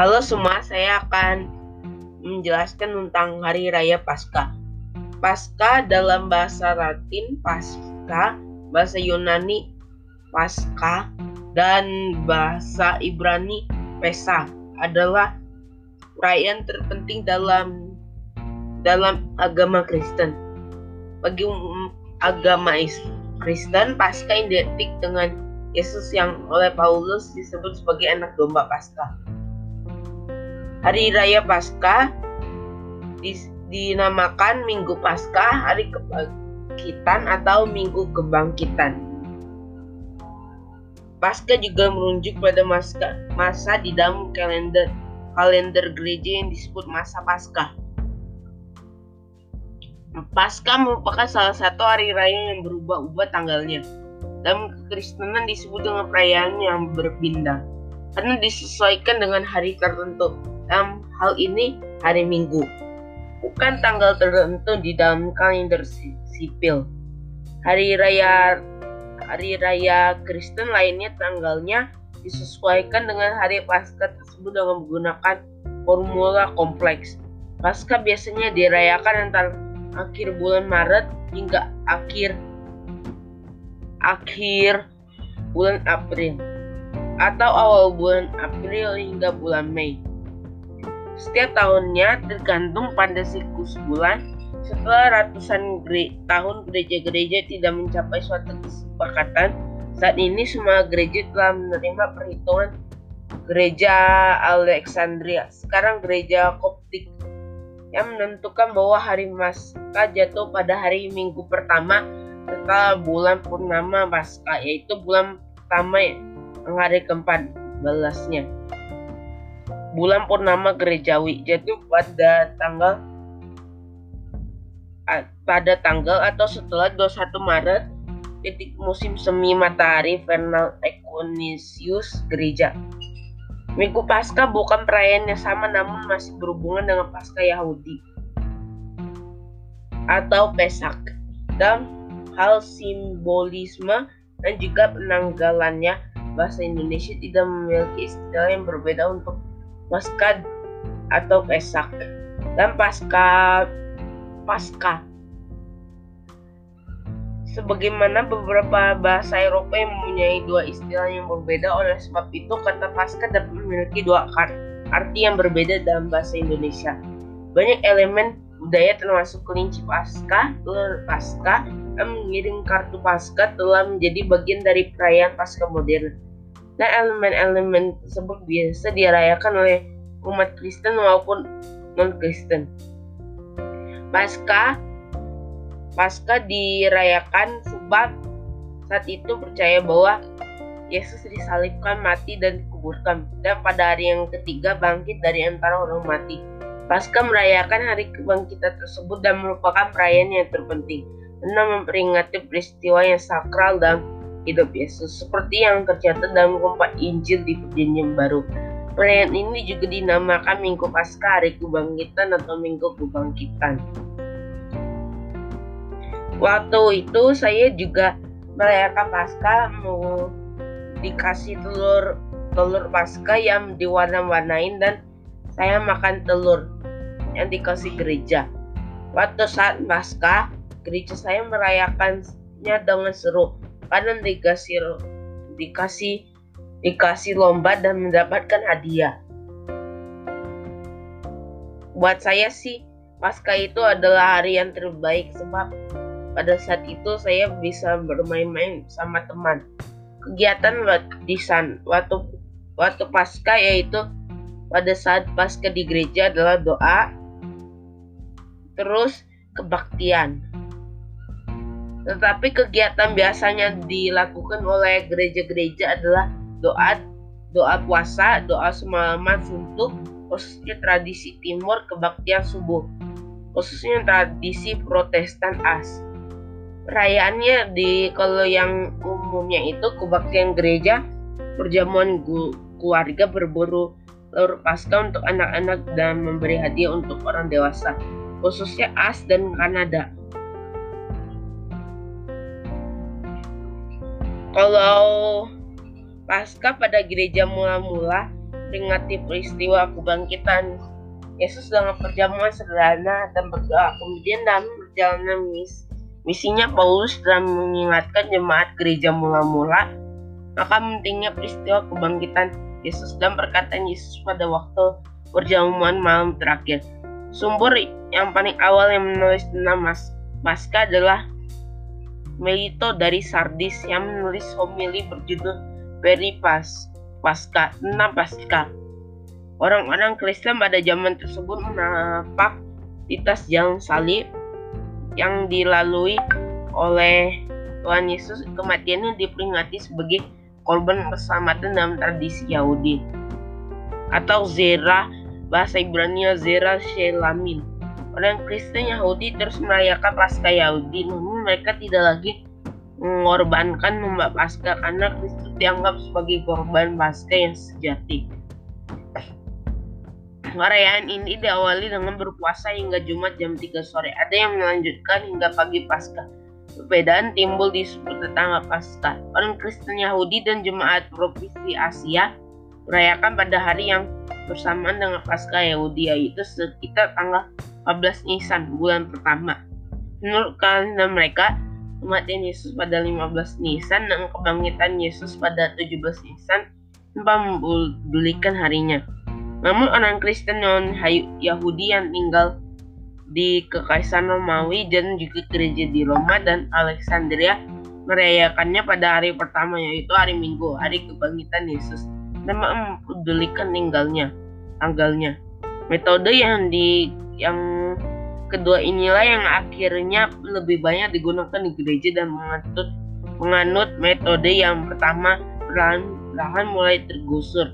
Halo semua, saya akan menjelaskan tentang Hari Raya Paskah. Paskah dalam bahasa Latin Pasca, bahasa Yunani Pasca, dan bahasa Ibrani Pesa adalah perayaan terpenting dalam dalam agama Kristen. Bagi agama Kristen, Paskah identik dengan Yesus yang oleh Paulus disebut sebagai anak domba Paskah. Hari Raya Paskah dinamakan Minggu Paskah, Hari Kebangkitan atau Minggu Kebangkitan. Paskah juga merujuk pada masa, masa di dalam kalender kalender gereja yang disebut masa Paskah. Paskah merupakan salah satu hari raya yang berubah-ubah tanggalnya. Dalam kekristenan disebut dengan perayaan yang berpindah karena disesuaikan dengan hari tertentu. Dalam hal ini hari Minggu, bukan tanggal tertentu di dalam kalender sipil. Hari raya hari raya Kristen lainnya tanggalnya disesuaikan dengan hari Paskah tersebut dengan menggunakan formula kompleks. Paskah biasanya dirayakan antara akhir bulan Maret hingga akhir akhir bulan April atau awal bulan April hingga bulan Mei. Setiap tahunnya tergantung pada siklus bulan. Setelah ratusan tahun gereja-gereja tidak mencapai suatu kesepakatan, saat ini semua gereja telah menerima perhitungan gereja Alexandria, sekarang gereja Koptik, yang menentukan bahwa hari Paskah jatuh pada hari Minggu pertama setelah bulan purnama Paskah, yaitu bulan pertama yang hari keempat belasnya bulan purnama gerejawi jatuh pada tanggal pada tanggal atau setelah 21 Maret titik musim semi matahari vernal equinoxius gereja. Minggu Paskah bukan perayaan yang sama namun masih berhubungan dengan Paskah Yahudi atau Pesak dan hal simbolisme dan juga penanggalannya bahasa Indonesia tidak memiliki istilah yang berbeda untuk Paskah atau Pesak dan Pasca Pasca. Sebagaimana beberapa bahasa Eropa yang mempunyai dua istilah yang berbeda, oleh sebab itu kata Pasca dapat memiliki dua arti yang berbeda dalam bahasa Indonesia. Banyak elemen budaya termasuk kelinci Pasca, telur Pasca, mengirim kartu Pasca telah menjadi bagian dari perayaan Pasca modern dan elemen-elemen tersebut biasa dirayakan oleh umat Kristen maupun non-Kristen. Pasca Pasca dirayakan sebab saat itu percaya bahwa Yesus disalibkan, mati dan dikuburkan dan pada hari yang ketiga bangkit dari antara orang mati. Pasca merayakan hari kebangkitan tersebut dan merupakan perayaan yang terpenting karena memperingati peristiwa yang sakral dan hidup Yesus seperti yang tercatat dalam kompak Injil di Perjanjian Baru. Perayaan ini juga dinamakan Minggu Paskah, Hari Kebangkitan atau Minggu Kebangkitan. Waktu itu saya juga merayakan Paskah mau dikasih telur telur Paskah yang diwarna-warnain dan saya makan telur yang dikasih gereja. Waktu saat Paskah, gereja saya merayakannya dengan seru karena dikasih dikasih dikasih lomba dan mendapatkan hadiah. Buat saya sih, pasca itu adalah hari yang terbaik sebab pada saat itu saya bisa bermain-main sama teman. Kegiatan di san waktu waktu pasca yaitu pada saat pasca di gereja adalah doa, terus kebaktian. Tetapi kegiatan biasanya dilakukan oleh gereja-gereja adalah doa, doa puasa, doa semalaman suntuk, khususnya tradisi timur kebaktian subuh, khususnya tradisi protestan as. Perayaannya di kalau yang umumnya itu kebaktian gereja, perjamuan keluarga berburu telur pasca untuk anak-anak dan memberi hadiah untuk orang dewasa, khususnya as dan Kanada. Kalau pasca pada gereja mula-mula memperingati peristiwa kebangkitan Yesus dengan perjamuan sederhana dan berdoa. Kemudian dalam perjalanan mis misinya Paulus telah mengingatkan jemaat gereja mula-mula maka pentingnya peristiwa kebangkitan Yesus dan perkataan Yesus pada waktu perjamuan malam terakhir. Sumber yang paling awal yang menulis tentang Paskah adalah Melito dari Sardis yang menulis homili berjudul Peripas Paskah tentang Paskah. Orang-orang Kristen pada zaman tersebut menapak di tas jalan salib yang dilalui oleh Tuhan Yesus kematiannya diperingati sebagai korban keselamatan dalam tradisi Yahudi atau Zera bahasa Ibrani Zera Shelamin. Orang Kristen Yahudi terus merayakan Paskah Yahudi, namun mereka tidak lagi mengorbankan membak Paskah karena Kristus dianggap sebagai korban Paskah yang sejati. Perayaan ini diawali dengan berpuasa hingga Jumat jam 3 sore. Ada yang melanjutkan hingga pagi Paskah. Perbedaan timbul di suku tetangga Paskah. Orang Kristen Yahudi dan jemaat provinsi Asia merayakan pada hari yang bersamaan dengan Paskah Yahudi yaitu sekitar tanggal 14 Nisan bulan pertama. Menurut kalender mereka, kematian Yesus pada 15 Nisan dan kebangkitan Yesus pada 17 Nisan tanpa mempedulikan harinya. Namun orang Kristen non Yahudi yang tinggal di Kekaisaran Romawi dan juga gereja di Roma dan Alexandria merayakannya pada hari pertama yaitu hari Minggu, hari kebangkitan Yesus, dan mempedulikan tinggalnya, tanggalnya. Metode yang di yang kedua inilah yang akhirnya lebih banyak digunakan di gereja dan menganut menganut metode yang pertama perlahan-lahan mulai tergusur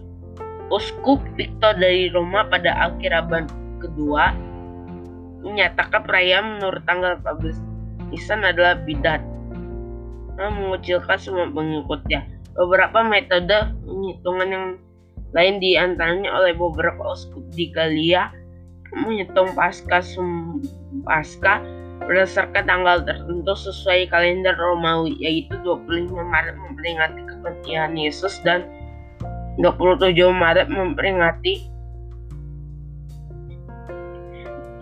Uskup Victor dari Roma pada akhir abad kedua menyatakan perayaan menurut tanggal 14 Nisan adalah bidat nah, mengucilkan semua pengikutnya. Beberapa metode penghitungan yang lain di antaranya oleh beberapa uskup di Galia menghitung pasca pasca berdasarkan tanggal tertentu sesuai kalender Romawi yaitu 25 Maret memperingati kematian Yesus dan 27 Maret memperingati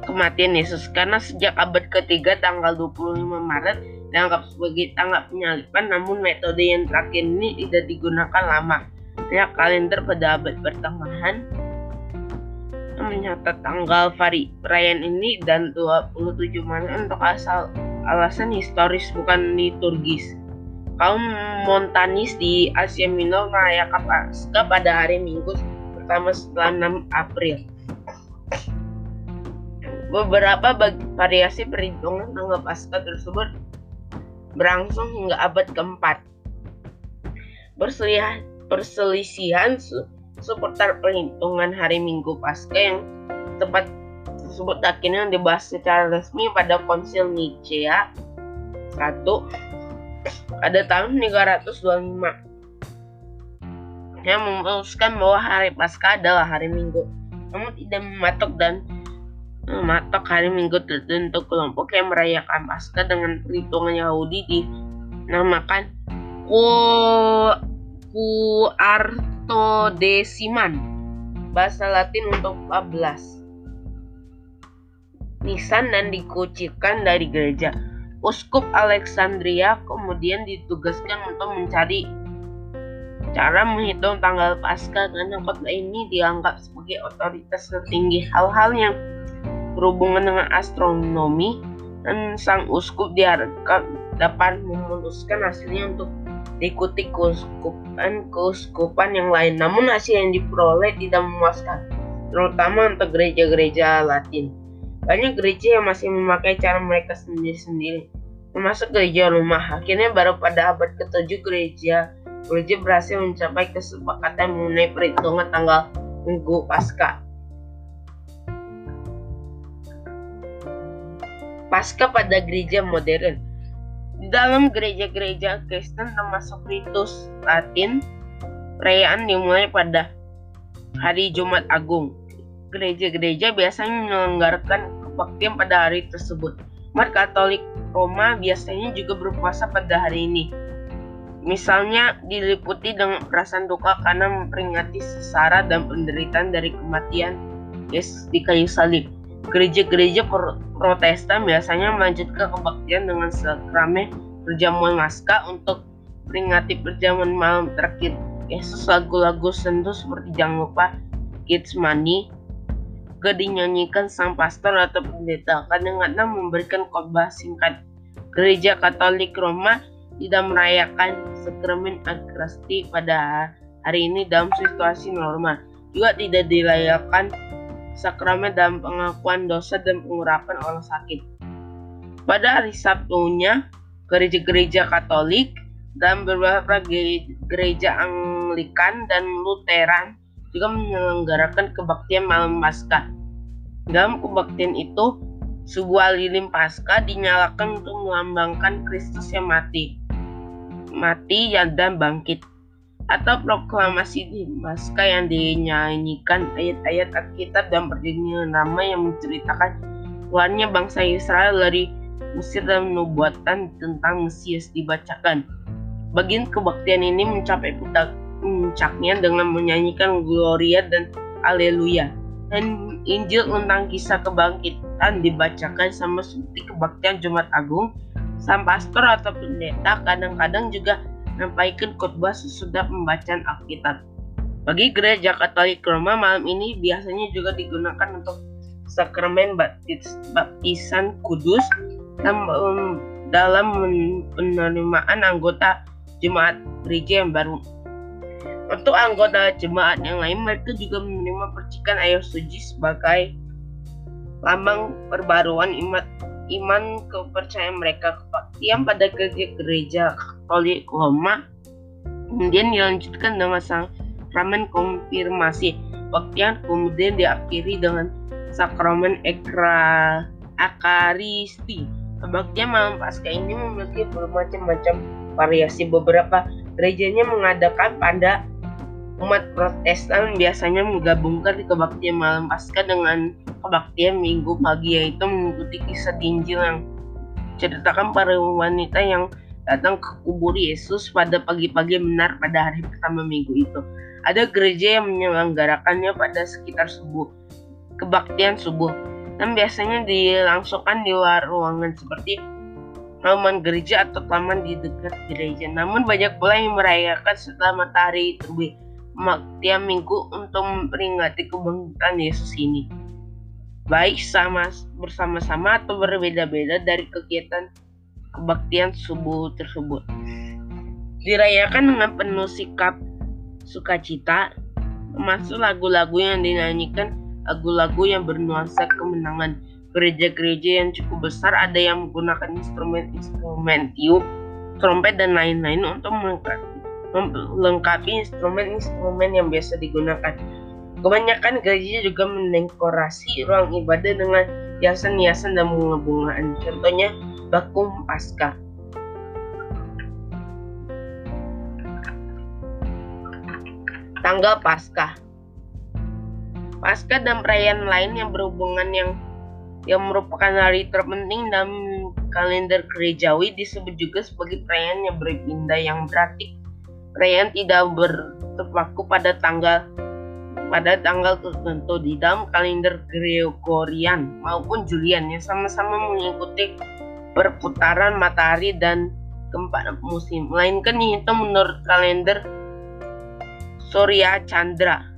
kematian Yesus. Karena sejak abad ketiga tanggal 25 Maret dianggap sebagai tanggal penyalipan namun metode yang terakhir ini tidak digunakan lama. Hanya kalender pada abad pertengahan mencatat tanggal perayaan ini dan 27 Maret untuk asal alasan historis bukan liturgis kaum Montanis di Asia Minor merayakan Paskah pada hari Minggu pertama setelah 6 April. Beberapa variasi perhitungan tanggal Paskah tersebut berlangsung hingga abad keempat. Perselisihan, perselisihan seputar perhitungan hari Minggu Paskah yang tepat tersebut akhirnya dibahas secara resmi pada Konsil Nicea. 1 pada tahun 325 yang memutuskan bahwa hari Paskah adalah hari Minggu. Namun tidak mematok dan mematok hari Minggu tertentu. Kelompok yang merayakan Paskah dengan perhitungan Yahudi dinamakan Ku Kuartodesiman bahasa Latin untuk 14 Nisan dan dikucilkan dari gereja. Uskup Alexandria kemudian ditugaskan untuk mencari cara menghitung tanggal Paskah karena kota ini dianggap sebagai otoritas tertinggi. Hal-hal yang berhubungan dengan astronomi dan sang uskup diharapkan dapat memutuskan hasilnya untuk diikuti keuskupan keuskupan yang lain namun hasil yang diperoleh tidak memuaskan terutama untuk gereja-gereja Latin. Banyak gereja yang masih memakai cara mereka sendiri-sendiri, termasuk gereja rumah. Akhirnya baru pada abad ke-7 gereja gereja berhasil mencapai kesepakatan mengenai perhitungan tanggal Minggu Paskah. Paskah pada gereja modern. Di dalam gereja-gereja Kristen termasuk ritus Latin, perayaan dimulai pada hari Jumat Agung gereja-gereja biasanya menyelenggarakan kebaktian pada hari tersebut. Umat Katolik Roma biasanya juga berpuasa pada hari ini. Misalnya diliputi dengan perasaan duka karena memperingati sesara dan penderitaan dari kematian Yesus di kayu salib. Gereja-gereja Protestan biasanya melanjutkan kebaktian dengan sakramen perjamuan Maskah untuk peringati perjamuan malam terakhir. Yesus lagu-lagu sendu seperti jangan lupa Kids Money juga dinyanyikan sang pastor atau pendeta kadang-kadang memberikan khotbah singkat. Gereja Katolik Roma tidak merayakan sakramen Eucharistia pada hari ini dalam situasi normal. Juga tidak dirayakan sakramen dalam pengakuan dosa dan pengurapan orang sakit. Pada hari Sabtunya, gereja-gereja Katolik dan beberapa gereja Anglikan dan Lutheran juga menyelenggarakan kebaktian malam Paskah. Dalam kebaktian itu, sebuah lilin Paskah dinyalakan untuk melambangkan Kristus yang mati, mati dan bangkit atau proklamasi di Paskah yang dinyanyikan ayat-ayat Alkitab dan perjanjian lama yang menceritakan keluarnya bangsa Israel dari Mesir dan nubuatan tentang Mesias dibacakan. Bagian kebaktian ini mencapai puncaknya dengan menyanyikan Gloria dan Haleluya. Dan Injil tentang kisah kebangkitan dibacakan sama seperti kebaktian Jumat Agung. Sang pastor atau pendeta kadang-kadang juga menyampaikan khotbah sesudah pembacaan Alkitab. Bagi gereja Katolik Roma malam ini biasanya juga digunakan untuk sakramen baptis, baptisan kudus dan dalam penerimaan anggota jemaat gereja yang baru. Untuk anggota jemaat yang lain, mereka juga menerima percikan air suci sebagai lambang perbaruan iman iman kepercayaan mereka kebaktian pada gereja Katolik Roma. Kemudian dilanjutkan dengan sakramen konfirmasi. Kebaktian kemudian diakhiri dengan sakramen ekra akaristi kebaktian malam pasca ini memiliki bermacam-macam variasi. Beberapa gerejanya mengadakan pada umat Protestan biasanya menggabungkan kebaktian malam pasca dengan kebaktian minggu pagi yaitu mengikuti kisah Injil yang ceritakan para wanita yang datang ke kubur Yesus pada pagi-pagi benar pada hari pertama minggu itu. Ada gereja yang menyelenggarakannya pada sekitar subuh, kebaktian subuh, dan biasanya dilangsungkan di luar ruangan seperti halaman gereja atau taman di dekat gereja. Namun banyak pula yang merayakan setelah matahari terbit tiap minggu untuk memperingati kebangkitan Yesus ini. Baik sama bersama-sama atau berbeda-beda dari kegiatan kebaktian subuh tersebut. Dirayakan dengan penuh sikap sukacita, termasuk lagu-lagu yang dinyanyikan lagu-lagu yang bernuansa kemenangan. Gereja-gereja yang cukup besar ada yang menggunakan instrumen-instrumen tiup, trompet dan lain-lain untuk melengkapi instrumen-instrumen yang biasa digunakan. Kebanyakan gereja juga mendekorasi ruang ibadah dengan hiasan-hiasan dan bunga-bungaan. Contohnya bakum pasca. Tanggal pasca. Pasca dan perayaan lain yang berhubungan yang yang merupakan hari terpenting dalam kalender gerejawi disebut juga sebagai perayaan yang berpindah yang berarti perayaan tidak berterpaku pada tanggal pada tanggal tertentu di dalam kalender Gregorian maupun Julian yang sama-sama mengikuti perputaran matahari dan keempat musim. Melainkan itu menurut kalender Surya Chandra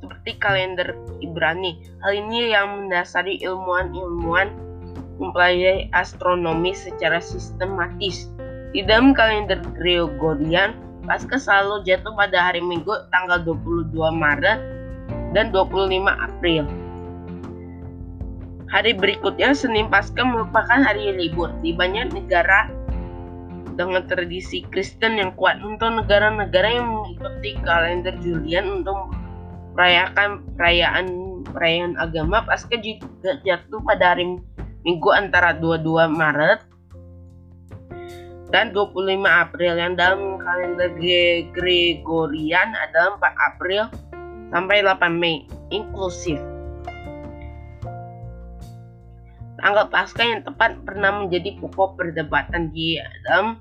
seperti kalender Ibrani. Hal ini yang mendasari ilmuwan-ilmuwan mempelajari astronomi secara sistematis. Di dalam kalender Gregorian, Paskah selalu jatuh pada hari Minggu tanggal 22 Maret dan 25 April. Hari berikutnya Senin Paskah merupakan hari libur di banyak negara dengan tradisi Kristen yang kuat untuk negara-negara yang mengikuti kalender Julian untuk merayakan perayaan perayaan agama juga jatuh pada hari Minggu antara 22 Maret dan 25 April yang dalam kalender Gregorian adalah 4 April sampai 8 Mei inklusif. Tanggal Paskah yang tepat pernah menjadi pokok perdebatan di dalam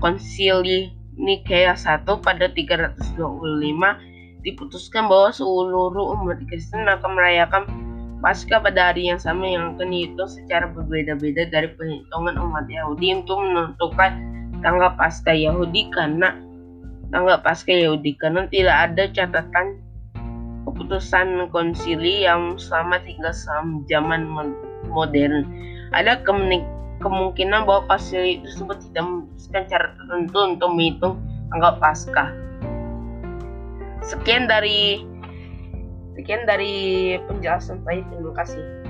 konsili Nikea I pada 325 diputuskan bahwa seluruh umat Kristen akan merayakan Paskah pada hari yang sama yang akan dihitung secara berbeda-beda dari perhitungan umat Yahudi untuk menentukan tanggal Paskah Yahudi karena tanggal Paskah Yahudi karena tidak ada catatan keputusan konsili yang selama zaman modern. Ada kemungkinan bahwa konsili tersebut tidak memutuskan cara tertentu untuk menghitung tanggal Paskah. Sekian dari sekian dari penjelasan saya. Terima kasih.